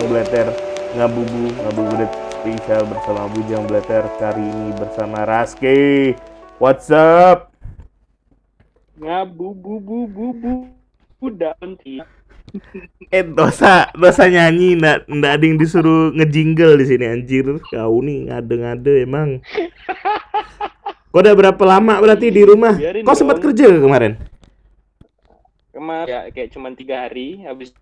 Bujang Blater Ngabubu, ngabuburit spesial bersama Bujang Blater Kali ini bersama Raski. What's up? ngabu bu bu bu bu udah nanti Eh dosa, dosa nyanyi. Nggak nggak ada yang disuruh ngejingle di sini anjir. Kau nih ngade-ngade emang. Kau udah berapa lama berarti di rumah? Biarin Kau sempat kerja kemarin? kemarin ya kayak cuman tiga hari habis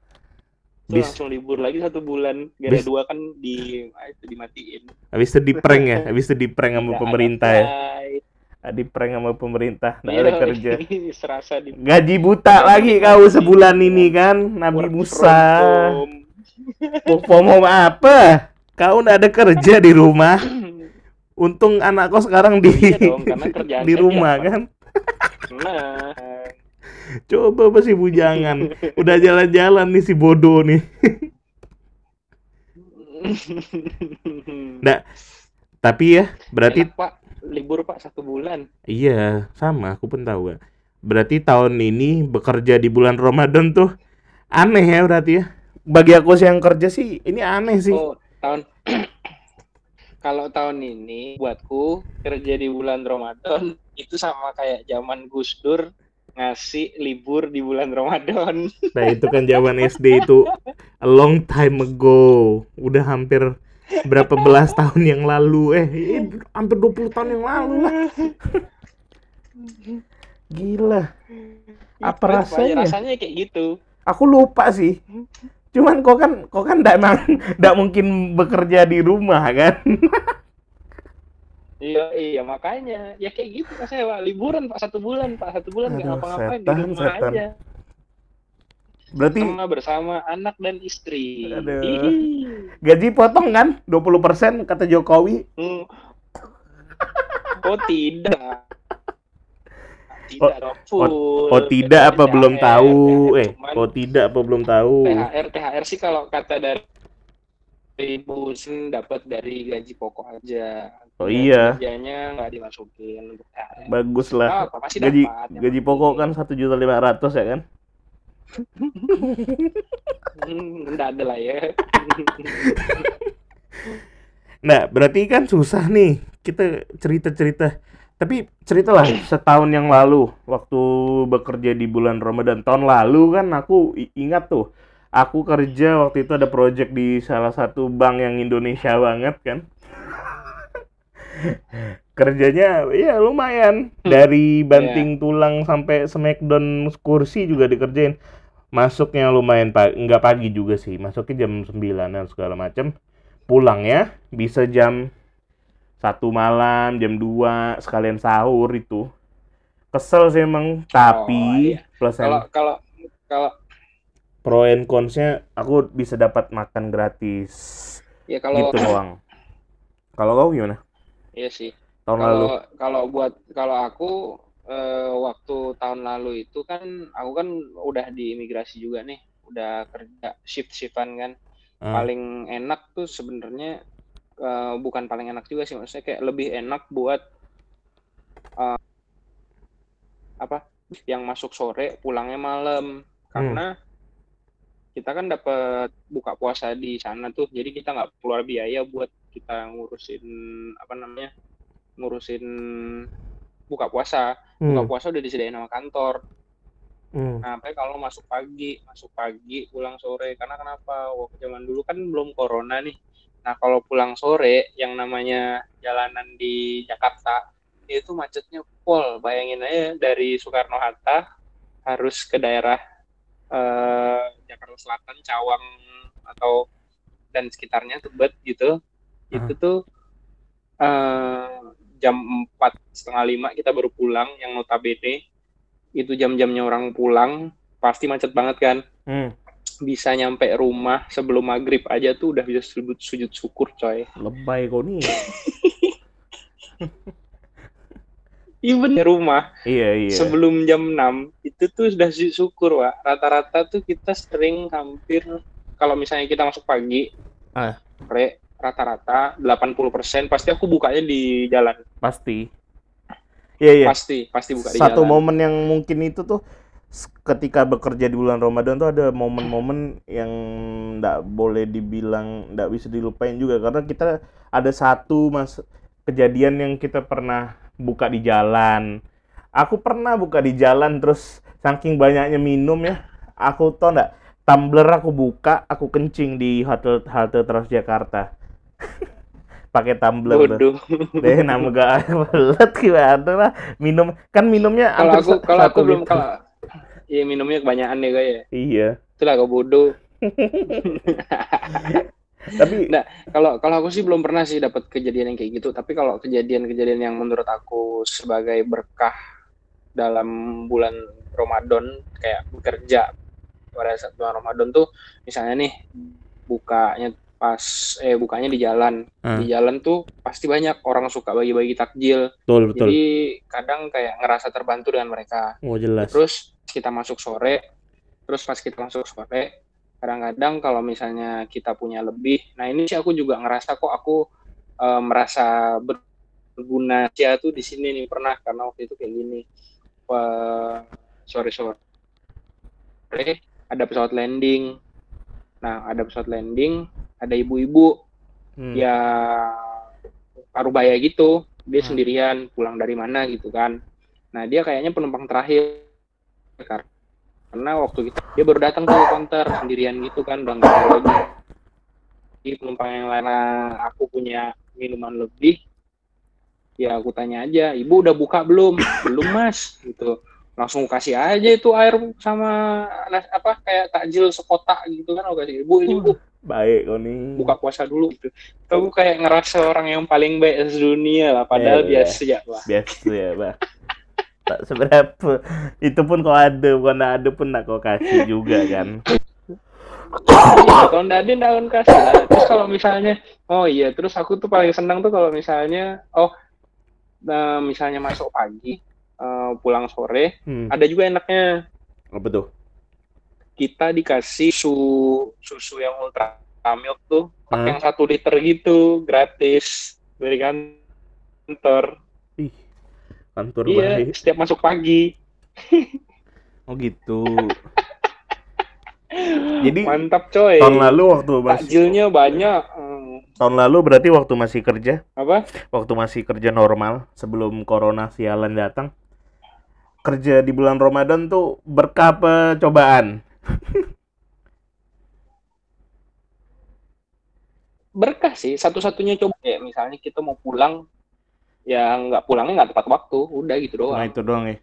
Bis- langsung libur lagi satu bulan. Gara Bis- dua kan di ah, itu dimatiin. Habis itu di prank ya? Habis itu di prank sama ada pemerintah ya? flight. Di prank sama pemerintah, nggak Iya, ada kerja. serasa di Gaji buta lagi kau sebulan ini kan Nabi Musa. home. Apa? Kau nggak ada kerja di rumah. Untung anak kau sekarang di Iya dong, di rumah kan. Nah Coba apa sih bujangan Udah jalan-jalan nih si bodoh nih. Nggak, Tapi ya berarti Enak, pak. Libur pak satu bulan. Iya sama. Aku pun tahu Kak. Berarti tahun ini bekerja di bulan Ramadan tuh Aneh ya berarti ya. Bagi aku sih yang kerja sih Ini aneh sih. Oh, tahun kalau tahun ini buatku kerja di bulan Ramadan itu sama kayak zaman Gus Dur ngasih libur di bulan Ramadan. Nah itu kan zaman SD itu. A long time ago. Udah hampir berapa belas tahun yang lalu. Eh eh, hampir 20 tahun yang lalu lah. Gila. Apa Itu, Pak, ya, rasanya? Rasanya kayak gitu. Aku lupa sih. Cuman kok kan kok kan ndak mungkin bekerja di rumah kan Iya, iya makanya ya kayak gitu Pak saya Pak. liburan Pak satu bulan Pak satu bulan nggak ngapa-ngapain di rumah setan. aja. Berarti Sama bersama anak dan istri. Aduh. Gaji potong kan 20% kata Jokowi Hmm. Oh tidak. Tidak dong, full. Oh tidak apa THR, belum tahu eh cuman oh tidak apa belum tahu THR THR sih kalau kata dari ibu dapat dari gaji pokok aja. Oh iya. Kerjanya nggak dimasukin untuk THR. bagus Ah, lah apa gaji dapat. gaji pokok kan satu juta lima ratus ya kan Hmm, nggak ada lah ya. Nah, berarti kan susah nih kita cerita-cerita. Tapi ceritalah setahun yang lalu waktu bekerja di bulan Ramadan tahun lalu kan aku ingat tuh. Aku kerja waktu itu ada project di salah satu bank yang Indonesia banget kan. Kerjanya ya lumayan. Dari banting tulang sampai smackdown kursi juga dikerjain. Masuknya lumayan pagi, nggak pagi juga sih. Masuknya jam 9 dan segala macam pulangnya bisa jam satu malam, jam 2 sekalian sahur itu. Kesel sih emang, tapi iya. plus Kalau kalau kalau pro and cons-nya aku bisa dapat makan gratis. ya kalau gitu doang. Kalau kau gimana? Iya sih. Tahun lalu. Kalau kalau buat kalau aku eh, waktu tahun lalu itu kan aku kan udah di imigrasi juga nih, udah kerja shift-shiftan kan. Hmm. Paling enak tuh sebenarnya eh, bukan paling enak juga sih, maksudnya kayak lebih enak buat eh, apa? Yang masuk sore, pulangnya malam. Karena kita kan dapat buka puasa di sana tuh, jadi kita nggak keluar biaya buat kita ngurusin apa namanya? ngurusin buka puasa. Buka Hmm, puasa udah disediain sama kantor. hmm. Nah, apa kalau masuk pagi, masuk pagi, pulang sore. Karena kenapa? Waktu zaman dulu kan belum corona nih. Nah, kalau pulang sore, yang namanya jalanan di Jakarta, itu macetnya pol. Bayangin aja dari Soekarno-Hatta harus ke daerah eh, Jakarta Selatan, Cawang, atau dan sekitarnya, Tebet gitu. Itu tuh eh, jam empat setengah lima kita baru pulang, yang notabene itu jam-jamnya orang pulang, pasti macet banget kan Hmm, bisa nyampe rumah sebelum maghrib aja tuh udah bisa sujud sujud syukur coy lebay kok nih. even di rumah Iya, iya. sebelum jam 6 itu tuh sudah syukur Wak. rata-rata tuh kita sering hampir kalau misalnya kita masuk pagi Ah. Rata-rata 80% pasti aku bukanya di jalan Pasti. Iya, iya. pasti pasti buka di Satu jalan momen yang mungkin itu tuh ketika bekerja di bulan Ramadan tuh ada momen-momen yang nggak boleh dibilang nggak bisa dilupain juga karena kita ada satu mas kejadian yang kita pernah buka di jalan. Aku pernah buka di jalan terus saking banyaknya minum ya, aku tau nggak tumbler aku buka, aku kencing di hotel halte Transjakarta. Pakai tumbler Deh, nama gak belet gimana lah. Minum kan minumnya kalau aku kalau aku belum kalau iya minumnya kebanyakan deh kayak Iya. itulah kau bodoh Tapi Nah, kalau kalau aku sih belum pernah sih dapat kejadian yang kayak gitu. Tapi kalau kejadian-kejadian yang menurut aku sebagai berkah dalam bulan Ramadan kayak bekerja pada saat bulan Ramadan tuh misalnya nih bukanya pas eh bukanya di jalan. Hmm. Di jalan tuh pasti banyak orang suka bagi-bagi takjil. betul betul. Jadi kadang kayak ngerasa terbantu dengan mereka. Oh jelas. Terus kita masuk sore, terus pas kita masuk sore, kadang-kadang kalau misalnya kita punya lebih, nah ini sih aku juga ngerasa kok aku eh, merasa ber- berguna ya tuh di sini nih pernah karena waktu itu kayak gini, sore sore ada pesawat landing, nah ada pesawat landing, ada ibu-ibu Hmm. ya parubaya gitu. Dia Hmm. sendirian pulang dari mana gitu kan. Nah dia kayaknya penumpang terakhir. Kar- karena waktu itu dia baru datang ke counter sendirian gitu kan udah nggak ada lagi. Jadi penumpang yang lain nah, aku punya minuman lebih. Ya aku tanya aja ibu udah buka belum? Belum mas gitu langsung kasih aja itu air sama apa kayak takjil sekotak gitu kan aku kasih ibu ini bu Baik kau nih. buka puasa dulu gitu. Aku kayak ngerasa orang yang paling baik sedunia lah, padahal Iya, iya. biasa ya lah. Biasa ya, Bah. Tak seberapa. Itu pun kau ada, bukan ada pun nak kau kasih juga kan. Iya, kalau nggak ada nggak akan kasih lah. Terus kalau misalnya, oh iya, terus aku tuh paling senang tuh kalau misalnya, oh, nah, misalnya masuk pagi, eh, pulang sore, Hmm. ada juga enaknya Apa tuh? kita dikasih susu susu yang ultra milk tuh, pakai yang satu liter gitu, gratis dari kantor. Ih. Kantor Iya, baik. setiap masuk pagi. Oh gitu. Jadi Mantap coy. tahun lalu waktu masih Takjilnya banyak. Tahun lalu berarti waktu masih kerja, apa? waktu masih kerja normal sebelum corona sialan datang. Kerja di bulan Ramadan tuh berkah apa cobaan? Berkah sih. Satu-satunya coba kayak misalnya kita mau pulang, ya nggak pulangnya nggak tepat waktu. Udah gitu Nah doang. itu doang ya.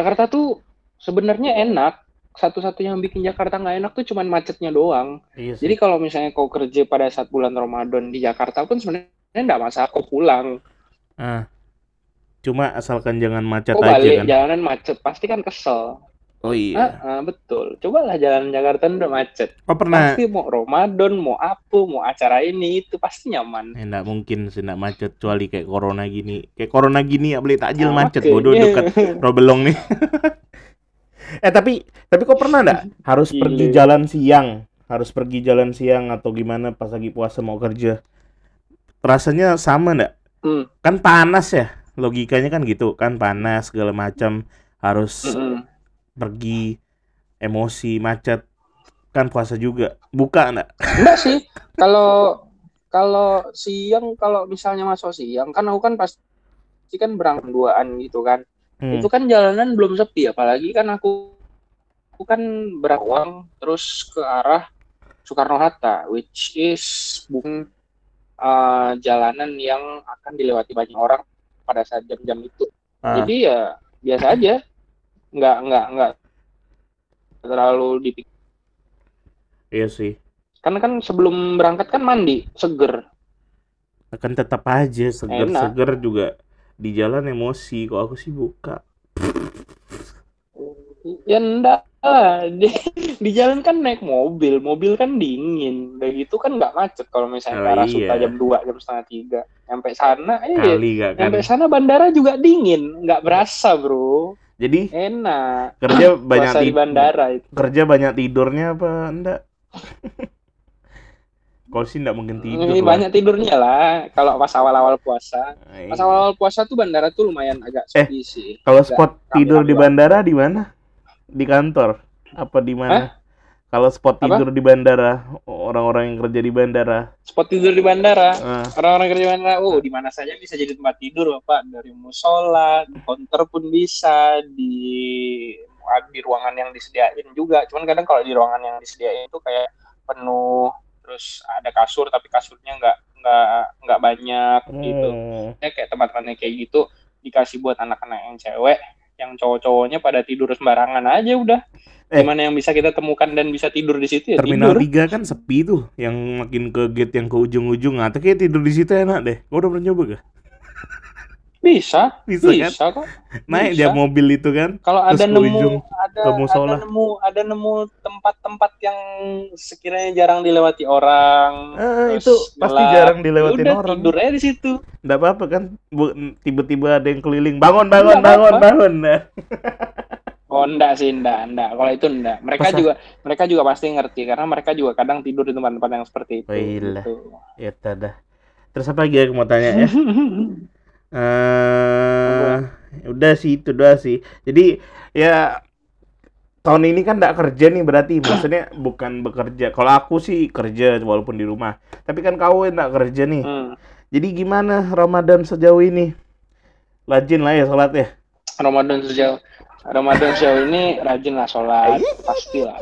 Jakarta tuh sebenarnya enak. Satu-satunya yang bikin Jakarta nggak enak tuh cuman macetnya doang. Iya sih. Jadi kalau misalnya kau kerja pada saat bulan Ramadan di Jakarta pun sebenarnya nggak masalah kau pulang. Ah. Cuma asalkan jangan macet Kau aja balik kan. jalanan macet pasti kan kesel. Oh Ah, iya. ah, betul. Cobalah jalan Jakarta udah macet. Oh pernah. Pasti mau Ramadan, mau apa, mau acara ini itu pasti nyaman. Eh, nggak mungkin sih nggak macet kecuali kayak corona gini. Kayak corona gini ya beli takjil Ah, macet oke. bodoh dekat Robelong nih. eh tapi tapi kok pernah nggak harus Gile. pergi jalan siang? Harus pergi jalan siang atau gimana pas lagi puasa mau kerja? Rasanya sama nggak? Hmm. Kan panas ya. Logikanya kan gitu, kan panas segala macam harus Mm-mm. pergi emosi macet kan puasa juga buka nggak Enggak sih. Kalau kalau siang kalau misalnya masuk siang kan aku kan pasti kan berangkat duaan gitu kan. Hmm. Itu kan jalanan belum sepi apalagi kan aku aku kan berawang terus ke arah Soekarno Hatta which is bukan uh, jalanan yang akan dilewati banyak orang pada saat jam-jam itu. Ah, Jadi ya biasa aja, nggak nggak nggak terlalu dipikir. iya sih. Karena kan sebelum berangkat kan mandi, seger. Akan tetap aja seger-seger juga di jalan emosi. Kok aku sih buka. Ya enggak lah, di, di jalan kan naik mobil, mobil kan dingin. Udah gitu kan nggak macet kalau misalnya Oh, Suta iya. jam 2, jam setengah tiga. Sampai sana, eh, Kali gak kan? sampai sana bandara juga dingin, nggak berasa bro. Jadi Enak. kerja banyak di bandara itu. kerja banyak tidurnya apa enggak? Kalau sih enggak mungkin tidur Ini lah. banyak tidurnya lah kalau pas awal-awal puasa. Ay. Pas awal-awal puasa tuh bandara tuh lumayan agak Eh, sepi sih. Kalau spot tidur di bandara di mana? Di kantor? Apa di mana? Kalau spot Apa? tidur di bandara, orang-orang yang kerja di bandara. Spot tidur di bandara. eh, Orang-orang kerja di bandara, oh di mana saja bisa jadi tempat tidur Bapak. Dari musola, di counter pun bisa, di di ruangan yang disediain juga. Cuman kadang kalau di ruangan yang disediain itu kayak penuh, terus ada kasur tapi kasurnya nggak nggak nggak banyak gitu. oh. Ya, kayak tempat-tempatnya kayak gitu dikasih buat anak-anak yang cewek, yang cowok-cowoknya pada tidur sembarangan aja udah. Eh. Gimana yang bisa kita temukan dan bisa tidur di situ ya Terminal tidur. 3 kan sepi tuh, yang makin ke gate yang ke ujung-ujung. Atau kayak tidur di situ enak deh. Kau udah pernah nyoba gak? Bisa, Bisa, bisa, kan? kok. Naik Bisa. dia mobil itu kan. Kalau ada nemu ujung, ada ke musola. ada nemu ada nemu tempat-tempat yang sekiranya jarang dilewati orang. Eh, terus itu pasti gelap, jarang dilewatin udah, orang. Tidur aja di situ. Nggak apa-apa kan. Tiba-tiba ada yang keliling. Bangun, bangun, Nggak bangun, apa-apa. bangun. Nah. Oh enggak sih, enggak, enggak. Kalau itu enggak. Mereka Masa? juga mereka juga pasti ngerti karena mereka juga kadang tidur di tempat-tempat yang seperti itu. Oh, iya. gitu. Ya dah. Terus apa lagi aku mau tanya ya? eh udah sih itu doang sih. Jadi ya tahun ini kan nggak kerja nih berarti maksudnya bukan bekerja. Kalau aku sih kerja walaupun di rumah. Tapi kan kau nggak kerja nih. Hmm. Jadi gimana Ramadan sejauh ini? Rajin lah ya sholat ya. Ramadan sejauh Ramadan sejauh ini rajin lah sholat, pastilah.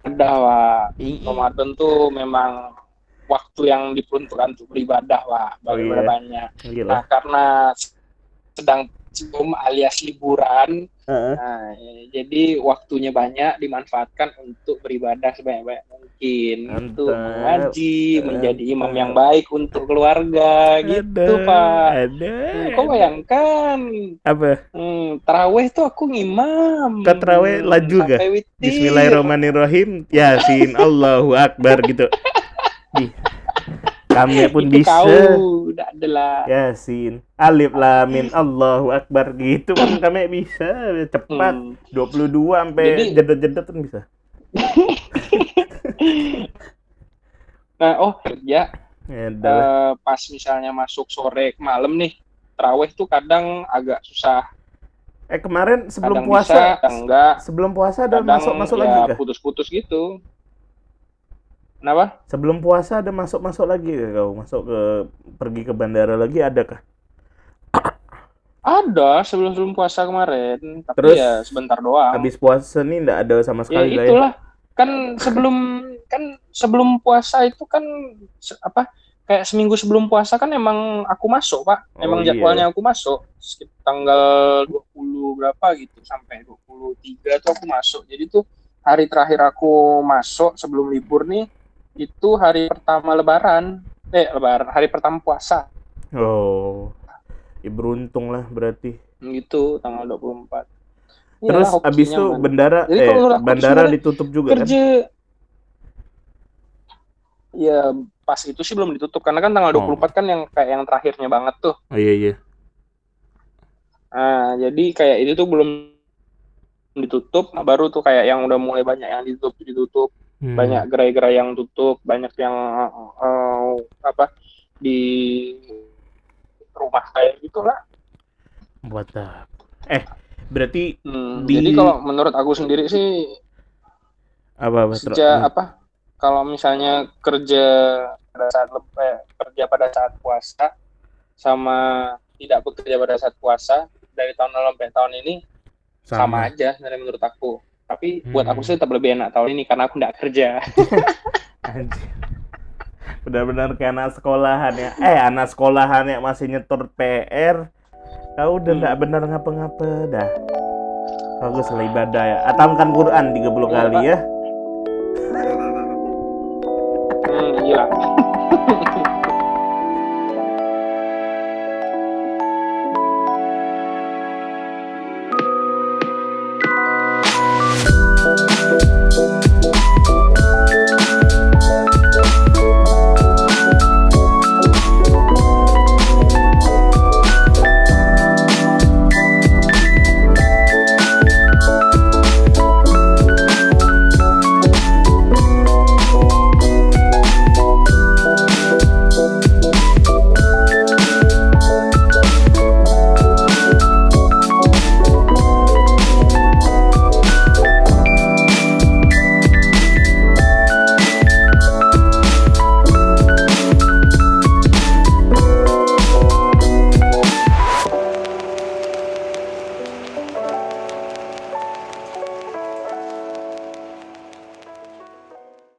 Ada Wak. Ramadan tuh memang waktu yang diperuntukkan untuk beribadah, Wak. Oh, iya. banyak. Gila. Nah, karena sedang sebelum alias liburan, Heeh. nah, jadi waktunya banyak dimanfaatkan untuk beribadah sebanyak-banyak mungkin. Untuk Mantap. mengaji, menjadi imam yang baik untuk keluarga, gitu, Pak. Ada. Hmm, kau bayangkan, Apa? hmm, taraweh tuh aku ngimam. Kau taraweh laju gak? Bismillahirrahmanirrahim. Yasin, Allahu Akbar gitu. Di. Kami pun Itu bisa. kau, udah adalah. Yasin, Alif Lamin, Allahu Akbar gitu kan kami bisa cepat. Hmm. 22 sampai jedet-jedet kan bisa. Nah, oh kerja Ya udah. eh, pas misalnya masuk sore malam nih, taraweh tuh kadang agak susah. Eh kemarin sebelum Kadang puasa, bisa, enggak. sebelum puasa ada Kadang masuk-masuk ya lagi putus-putus gitu. Kenapa? Sebelum puasa ada masuk-masuk lagi kah kau? Masuk ke pergi ke bandara lagi ada kah? Ada sebelum sebelum puasa kemarin, tapi Terus, ya sebentar doang. Habis puasa nih enggak ada sama ya sekali ya. itulah kan sebelum kan sebelum puasa itu kan apa kayak seminggu sebelum puasa kan emang aku masuk pak Oh, emang iya. jadwalnya aku masuk sekitar tanggal 20 berapa gitu sampai 23 tuh aku masuk jadi tuh hari terakhir aku masuk sebelum libur nih itu hari pertama lebaran eh lebaran hari pertama puasa Oh. Ya beruntung lah berarti. gitu tanggal 24 Terus Iyalah, abis itu Man. bendara Jadi eh bandara ditutup juga kan? kerja ya pas itu sih belum ditutup karena kan tanggal Oh. 24 kan yang kayak yang terakhirnya banget tuh Oh iya iya. nah jadi kayak itu tuh belum ditutup nah, baru tuh kayak yang udah mulai banyak yang ditutup ditutup Hmm. banyak gerai-gerai yang tutup banyak yang eh, apa di rumah kayak gitulah Buat? Eh, berarti Hmm, Di- jadi kalau menurut aku sendiri sih apa apa sejak apa kalau misalnya kerja pada saat eh, kerja pada saat puasa sama tidak bekerja pada saat puasa dari tahun lalu sampai tahun ini sama, aja dari menurut aku tapi buat Hmm. aku sih tetap lebih enak tahun ini karena aku nggak kerja. Benar-benar kayak anak sekolahan ya. Eh, anak sekolahan yang masih nyetor PR. Kau udah Hmm. nggak benar ngapa-ngapa dah. Bagus lah ibadah ya. Atamkan Quran 30 Iya, kali Pak. ya. Hmm, iya.